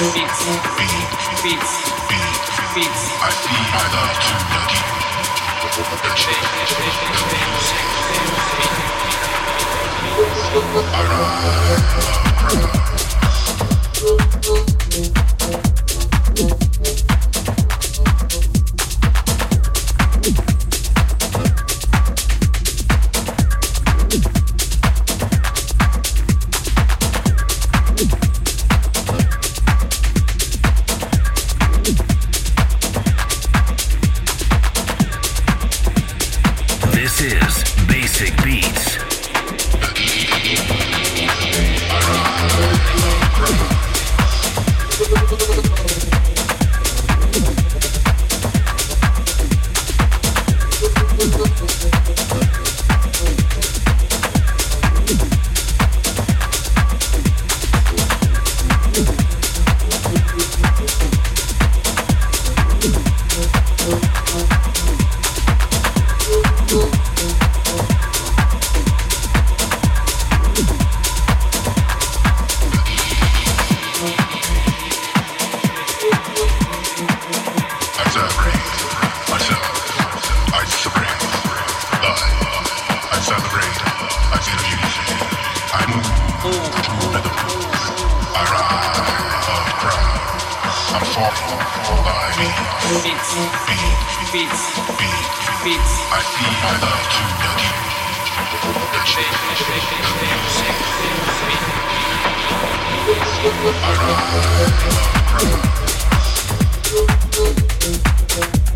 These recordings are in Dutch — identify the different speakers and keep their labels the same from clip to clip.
Speaker 1: beats, beats, beats, beats. I
Speaker 2: see I love to lucky. Alright. beats, beats, beats. I feel I love to touch you. The music, the music, the.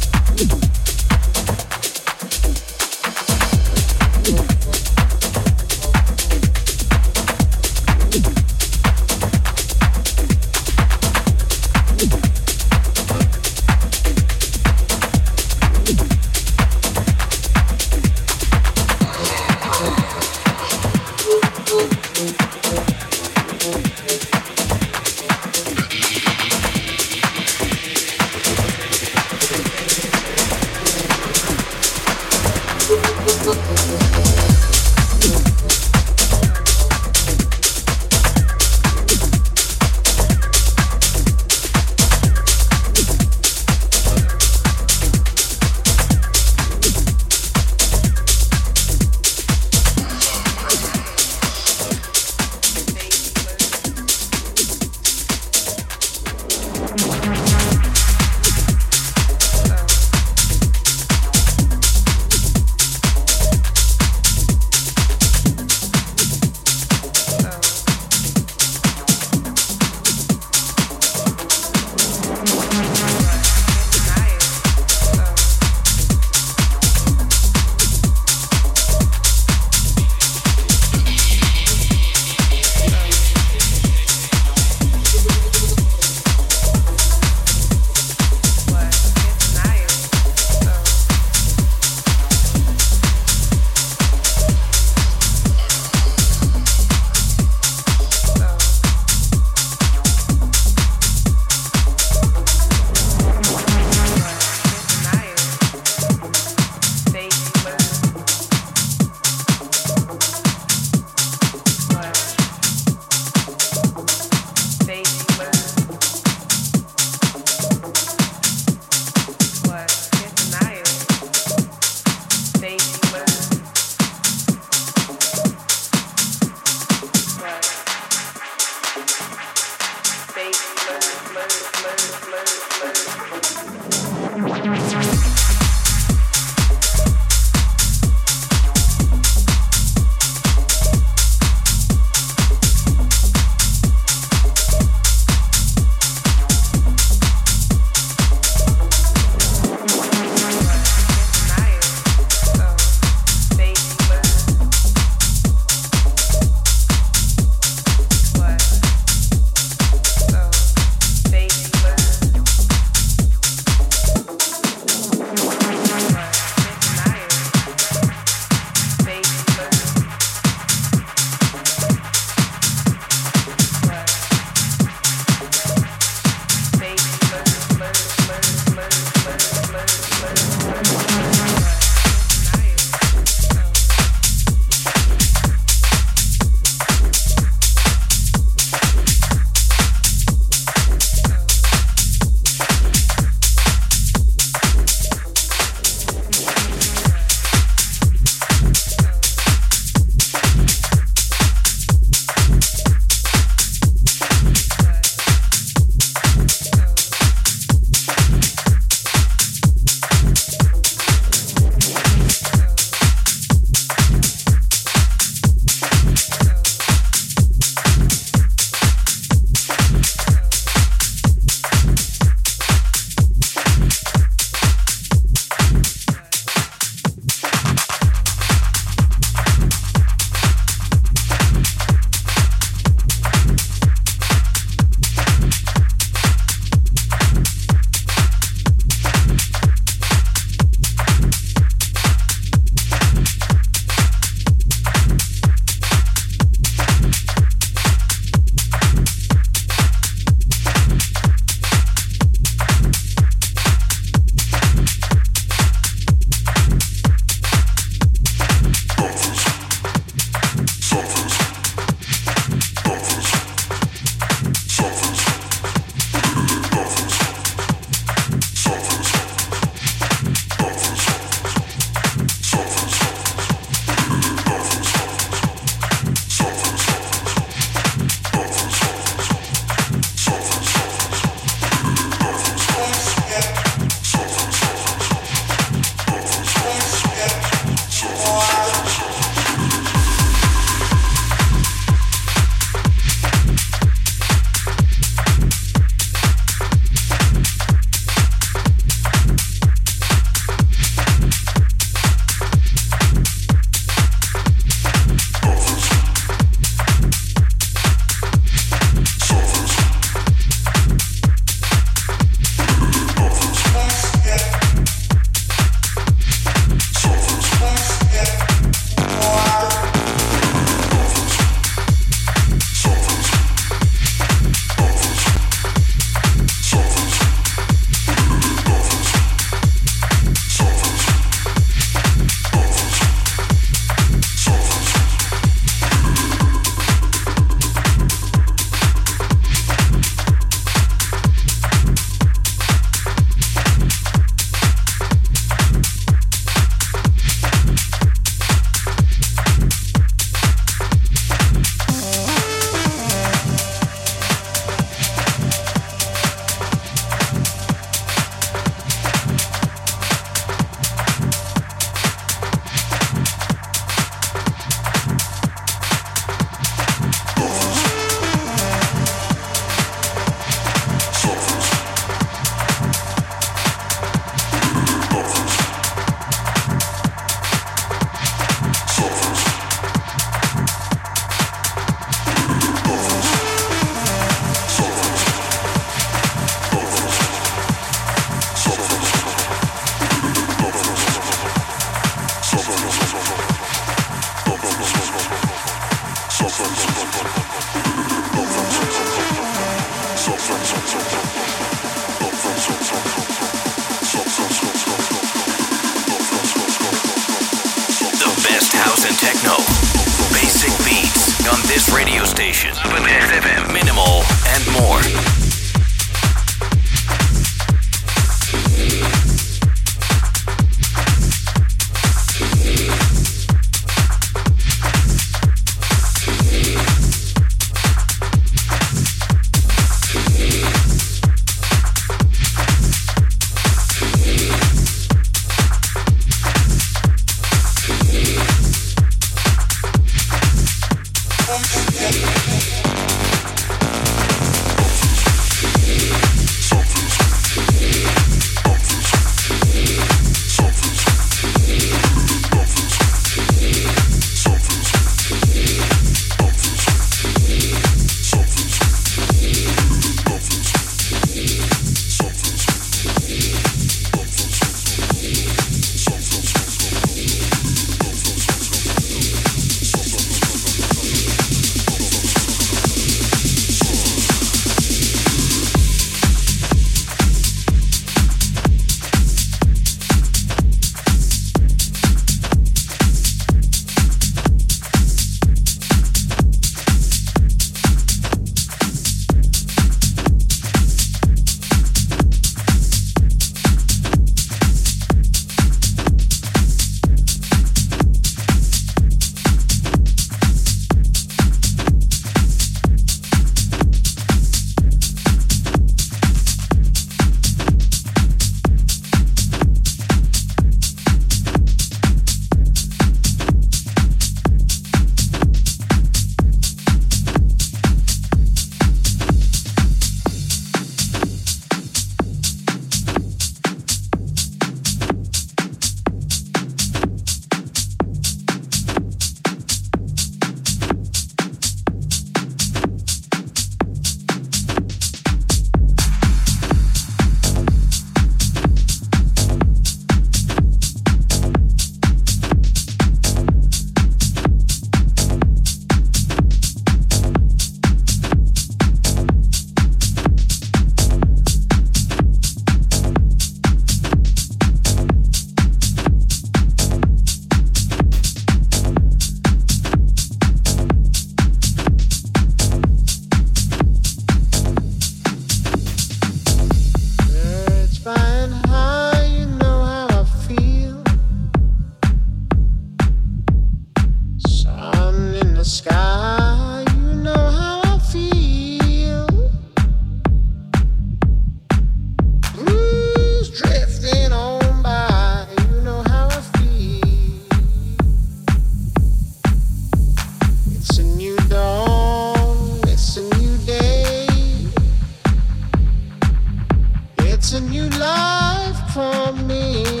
Speaker 2: A new life
Speaker 3: for me.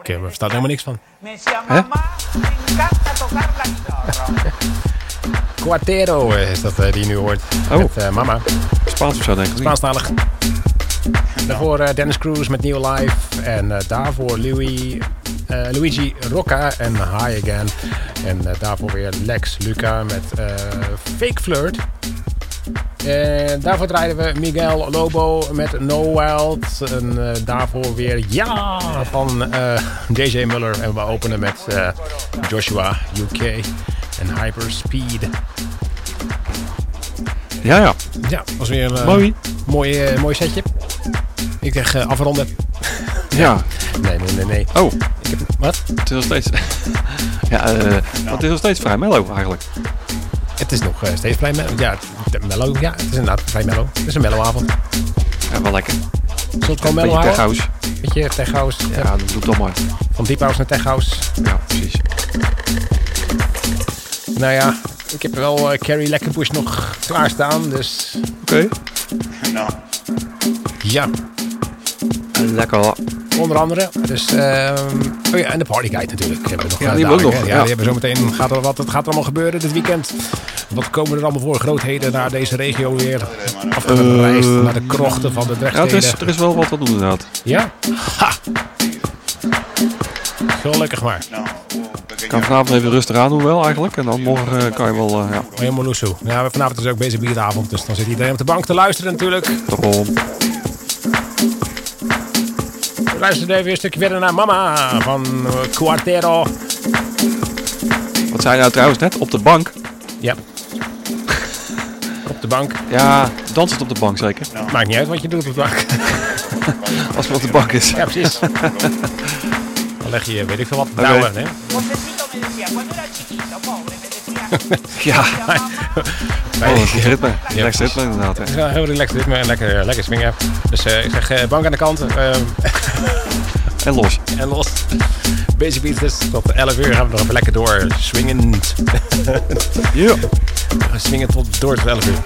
Speaker 4: Ik eh,
Speaker 3: me
Speaker 4: versta er helemaal niks van.
Speaker 3: Me decía, mamá, me encanta tocar la guitarra.
Speaker 4: Quartero is dat eh, die je nu hoort.
Speaker 5: Oh.
Speaker 4: Met eh, Mama.
Speaker 5: Spaans of zo, denk ik.
Speaker 4: Spaanstalig. Daarvoor eh, Dennis Cruz met New Life. En eh, daarvoor Louis, eh, Luigi Rocca en High Again. En daarvoor weer Lex Luca met eh, Fake Flirt. En daarvoor draaiden we Miguel Lobo met No Wild. En eh, daarvoor weer Ja van eh, JJ Muller. En we openen met eh, Joshua UK en Hyperspeed.
Speaker 5: Ja, ja.
Speaker 4: Ja, was weer een
Speaker 5: Mooi.
Speaker 4: mooi, mooi setje. Ik zeg afronden.
Speaker 5: Ja.
Speaker 4: Nee, nee, nee, nee.
Speaker 5: Oh,
Speaker 4: Ik heb, wat?
Speaker 5: het is nog steeds... ja, het is nog steeds vrij mellow eigenlijk.
Speaker 4: Het is nog eh, steeds vrij mellow. Ja, het- mellow. Ja, het is inderdaad vrij mellow. Het is een mellow avond.
Speaker 5: Ja, wel lekker.
Speaker 4: We het gewoon
Speaker 5: Beetje
Speaker 4: mellow
Speaker 5: tech
Speaker 4: houden?
Speaker 5: house.
Speaker 4: Beetje tech house.
Speaker 5: Ja, dat doe toch maar.
Speaker 4: Van deep house naar tech house.
Speaker 5: Ja, precies.
Speaker 4: Nou ja, ik heb wel eh, Carrie Lekkerbush nog klaarstaan. Dus
Speaker 5: Oké.
Speaker 2: No.
Speaker 4: ja,
Speaker 5: Lekker.
Speaker 4: Onder andere. Dus, ehm, oh ja, en de Party Guide natuurlijk. Hebben we nog,
Speaker 5: Ja,
Speaker 4: eh,
Speaker 5: die hebben nog.
Speaker 4: Ja,
Speaker 5: ja.
Speaker 4: die hebben zometeen. Gaat er, wat het gaat er allemaal gebeuren dit weekend? Wat komen er allemaal voor grootheden naar deze regio weer? Afgereisd
Speaker 5: Eh,
Speaker 4: naar de krochten van de
Speaker 5: Ja,
Speaker 4: Drechtsteden.
Speaker 5: het is, er is wel wat te doen inderdaad.
Speaker 4: Ja? Ha! Gelukkig maar.
Speaker 2: Pequeño
Speaker 5: kan vanavond even rustig aan doen wel eigenlijk. En dan morgen eh, kan je wel, eh, ja,
Speaker 4: Helemaal. Ja, vanavond is ook bezig bieravond, dus dan zit iedereen op de bank te luisteren natuurlijk. Luisteren even een stukje verder naar Mama van eh, Quartero.
Speaker 5: Wat zei je nou trouwens net? Op de bank?
Speaker 4: Ja. Op de bank.
Speaker 5: Ja, dansend op de bank zeker.
Speaker 4: Maakt niet uit wat je doet op de bank.
Speaker 5: Als het op de bank is.
Speaker 4: Ja, precies. Dan leg je, weet ik veel wat, douwen, hè?
Speaker 3: Decía,
Speaker 5: Ja. Oh, dat is ritme.
Speaker 4: Ja,
Speaker 5: Relaxed ritme inderdaad. hè.
Speaker 4: Wel heel relaxed ritme en lekker, lekker swingen. Dus eh, ik zeg eh, bank aan de kant
Speaker 5: En los.
Speaker 4: en los. Basic Beats dus tot 11 uur gaan we nog even lekker door swingend.
Speaker 5: Ja.
Speaker 4: We gaan swingen tot door tot 11 uur.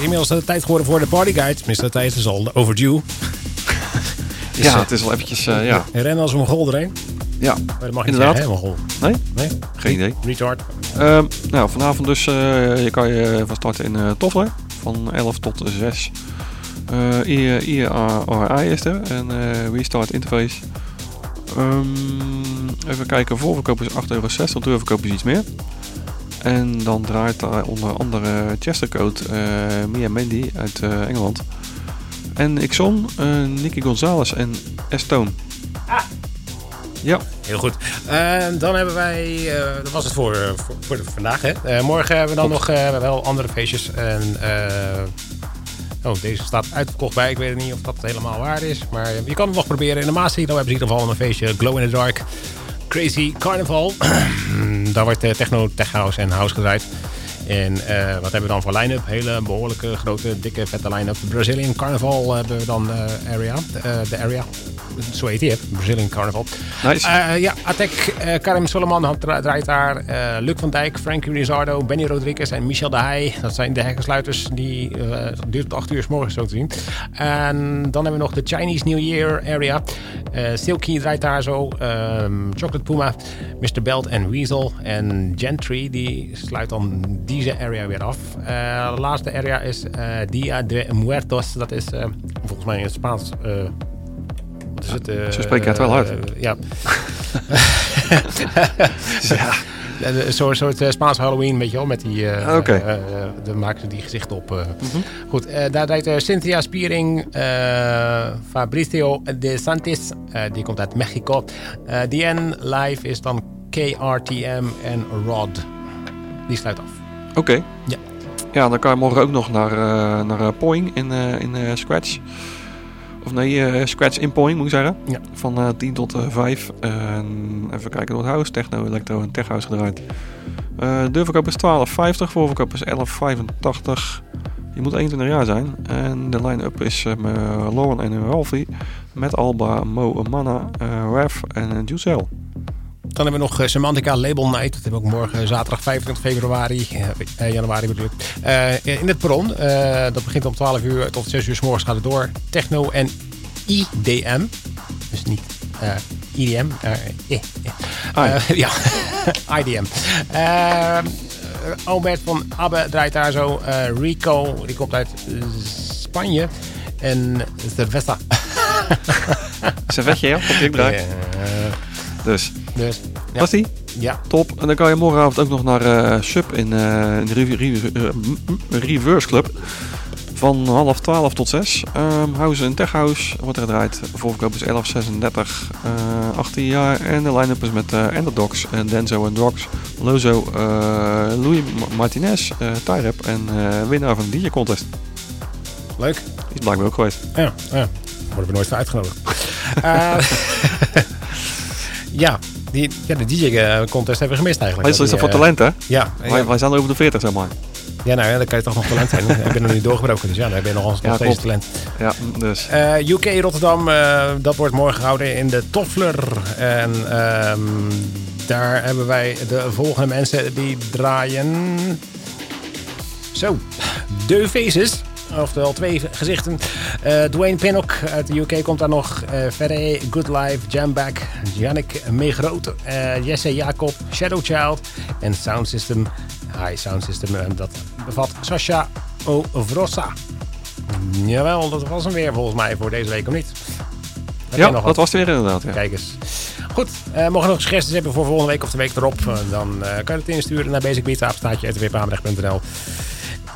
Speaker 4: Is inmiddels de tijd geworden voor de partyguide. Tenminste, de tijd is al overdue. Dus,
Speaker 5: ja,
Speaker 4: eh,
Speaker 5: het is wel eventjes, eh, ja.
Speaker 4: En rennen als een gol erheen.
Speaker 5: Ja,
Speaker 4: Maar dat mag niet
Speaker 5: Inderdaad.
Speaker 4: een gol.
Speaker 5: nee?
Speaker 4: Nee?
Speaker 5: Geen idee.
Speaker 4: Retard.
Speaker 5: Ehm, nou, vanavond dus, eh, je kan je van starten in uh, Toffler. Van 11 tot 6. Eh IARI is er. En Restart Interface. Ehm, even kijken, voorverkoop is 8,60 euro, doorverkoop is iets meer. En dan draait daar onder andere Chestercoat, eh Mia Mendy uit eh, Engeland. En Ixon, eh Nicky Gonzalez en Estone. Ja,
Speaker 4: Heel goed. En dan hebben wij, dat was het voor, voor, vandaag. Hè? Morgen hebben we dan nog wel andere feestjes. En, oh, deze staat uitverkocht bij. Ik weet niet of dat helemaal waar is. Maar je kan het nog proberen. In de dan hebben ze in ieder geval een feestje Glow in the Dark. Crazy Carnival. Daar wordt eh, techno, tech house en house gedraaid. En eh, wat hebben we dan voor line-up? Hele behoorlijke, grote, dikke, vette line-up. Brazilian Carnival hebben we dan eh, area. De area. Zo heet die, hè? Brazilian Carnival.
Speaker 5: nice.
Speaker 4: Eh, ja, Atek, eh, Karim Solomon dra- draait daar. eh, Luc van Dijk, Frankie Rizardo, Benny Rodriguez en Michel de Heij. Dat zijn de hekkensluiters. Die duurt tot 8 uur s morgens zo te zien. En dan hebben we nog de Chinese New Year area. Silky draait daar zo. Ehm, Chocolate Puma, Mr. Belt en Weasel. En Gentry, die sluit dan deze area weer af. De laatste area is Dia de Muertos. Dat is volgens mij in het Spaans... eh, is het? eh,
Speaker 5: zo spreek je het wel uit.
Speaker 4: eh, ja. ja. Een soort, soort eh, Spaans Halloween, weet je wel, met die... eh
Speaker 5: Ah,
Speaker 4: eh, eh, dan maken ze die gezichten op. eh. Goed, eh, daar eh, Cynthia Spiering, eh, Fabricio de Santis, eh, die komt uit Mexico. Eh DN Live is dan KRTM en Rod. Die sluit af.
Speaker 5: Oké.
Speaker 4: Ja.
Speaker 5: Ja, dan kan je morgen ook nog naar, eh, naar eh, Poing in, eh, in eh, Scratch. Of nee, eh, Scratch in Poing moet ik zeggen.
Speaker 4: Ja.
Speaker 5: Van eh 10 tot eh 5. En even kijken door het house. Techno, Electro en Tech House gedraaid. Eh deurverkoop is 12,50. Voorverkoop is 11,85. Je moet 21 jaar zijn. En de line-up is eh, met Lauren en Ralphie. Met Alba, Mo, eh Rev en uh, Juicel.
Speaker 4: Dan hebben we nog eh, Semantica Label Night. Dat hebben we ook morgen zaterdag 25 februari, eh, januari bedoel ik. Eh, in het perron. Eh, dat begint om 12 uur tot 6 uur s morgens gaat het door. Techno en IDM. Dus niet IDM. eh, eh, eh.
Speaker 5: Ah, ja.
Speaker 4: Eh, ja, IDM. Albert van Abbe draait daar zo. Rico, die komt uit Spanje. En Cerveza.
Speaker 5: Servetje, ja? Je draai. Dus,
Speaker 4: dus, ja.
Speaker 5: was die?
Speaker 4: Ja,
Speaker 5: Top. En dan kan je morgenavond ook nog naar eh, Sub in, eh, in de Re- Re- eh, Reverse Club. Van half 12 tot 6. Ehm house en Tech House wordt er gedraaid. Voorverkoop is 1136, eh 18 jaar. En de line-up is met eh Enderdogs, en Denzo en Drox, Lozo, Louis Ma- Martinez, Tyrep en winnaar van de DJ Contest.
Speaker 4: leuk.
Speaker 5: Die is blijkbaar ook geweest.
Speaker 4: Ja, ja. worden we nooit voor uitgenodigd. Eh, ja, die, ja, de DJ-contest hebben we gemist eigenlijk.
Speaker 5: Meestal is dat voor
Speaker 4: eh,
Speaker 5: talent, hè?
Speaker 4: Ja,
Speaker 5: Wij, wij zijn over de 40, zeg maar.
Speaker 4: ja, nou ja, dan kan je toch nog talent zijn. ik ben nog niet doorgebroken, dus ja, dan heb je nog, nog
Speaker 5: Ja,
Speaker 4: steeds
Speaker 5: klopt.
Speaker 4: talent.
Speaker 5: Ja, dus.
Speaker 4: Eh, UK Rotterdam, eh, dat wordt morgen gehouden in de Toffler. En ehm, daar hebben wij de volgende mensen die draaien. Zo, De Faces. Oftewel twee gezichten. Eh, Dwayne Pinnock uit de UK komt daar nog. Ferre, Good Life, Jamback, Yannick Meegroot, eh Jesse Jacob, Shadow Child en Sound System. High Sound System. En dat bevat Sasha Ovrossa. Jawel, dat was hem weer volgens mij voor deze week, of niet? Heb
Speaker 5: Ja, dat
Speaker 4: wat?
Speaker 5: was het weer inderdaad. Ja.
Speaker 4: Kijk eens. Goed, eh, mogen we nog suggesties hebben voor volgende week of de week erop? dan eh, kan je het insturen naar basicbeat.nl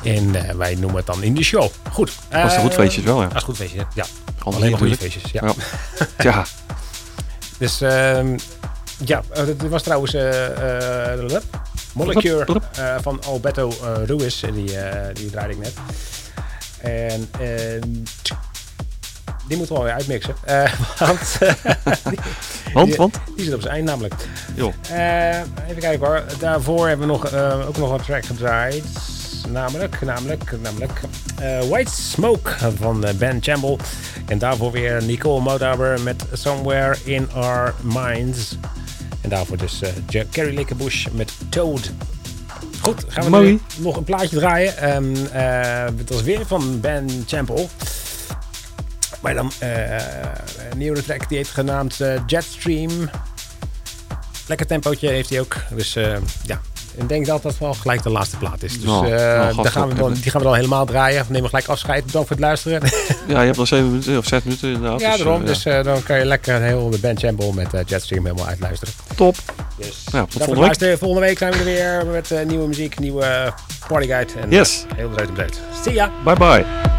Speaker 4: En eh, wij noemen het dan in de show. Goed.
Speaker 5: Was een
Speaker 4: eh,
Speaker 5: goed feestjes wel, ja.
Speaker 4: Als goed feestje, ja. Alleen maar goede feestjes, ja. Dus ehm, ja, eh, dat was trouwens eh eh, Molecure eh, van Alberto eh Ruiz. eh, Die, eh, die draaide ik net. En ehm, die moeten we wel weer uitmixen. Eh, want die,
Speaker 5: Want,
Speaker 4: die-
Speaker 5: want?
Speaker 4: die zit op zijn eind namelijk. Eh, even kijken hoor. Daarvoor hebben we nog, eh, ook nog een track gedraaid. Namelijk, namelijk, namelijk eh, White Smoke van eh, Ben Campbell. En daarvoor weer Nicole Modaber met Somewhere in Our Minds. En daarvoor dus eh, Ja- Carrie met Toad. Goed, gaan we
Speaker 5: Mooi.
Speaker 4: nog een plaatje draaien. Ehm, eh, het was weer van Ben Champel. Maar dan eh, een nieuwe track die heeft genaamd eh, Jetstream. Lekker tempootje heeft hij ook. Dus eh, ja, ik denk dat dat wel gelijk de laatste plaat is. Dus
Speaker 5: Nou,
Speaker 4: eh,
Speaker 5: nou, gast,
Speaker 4: daar gaan we dan, die gaan we dan helemaal draaien. We nemen gelijk afscheid. Bedankt voor het luisteren.
Speaker 5: Ja, je hebt nog 7 minuten of 6 minuten inderdaad.
Speaker 4: ja,
Speaker 5: dus,
Speaker 4: daarom.
Speaker 5: eh,
Speaker 4: Dus eh, dan kan je lekker heel de Ben Champel met Jetstream helemaal uitluisteren.
Speaker 5: top.
Speaker 4: Dus
Speaker 5: Ja, tot volgende week.
Speaker 4: Volgende week zijn we er weer met nieuwe muziek, nieuwe partyguide. En
Speaker 5: Yes.
Speaker 4: heel en breed. See ya!
Speaker 5: Bye bye.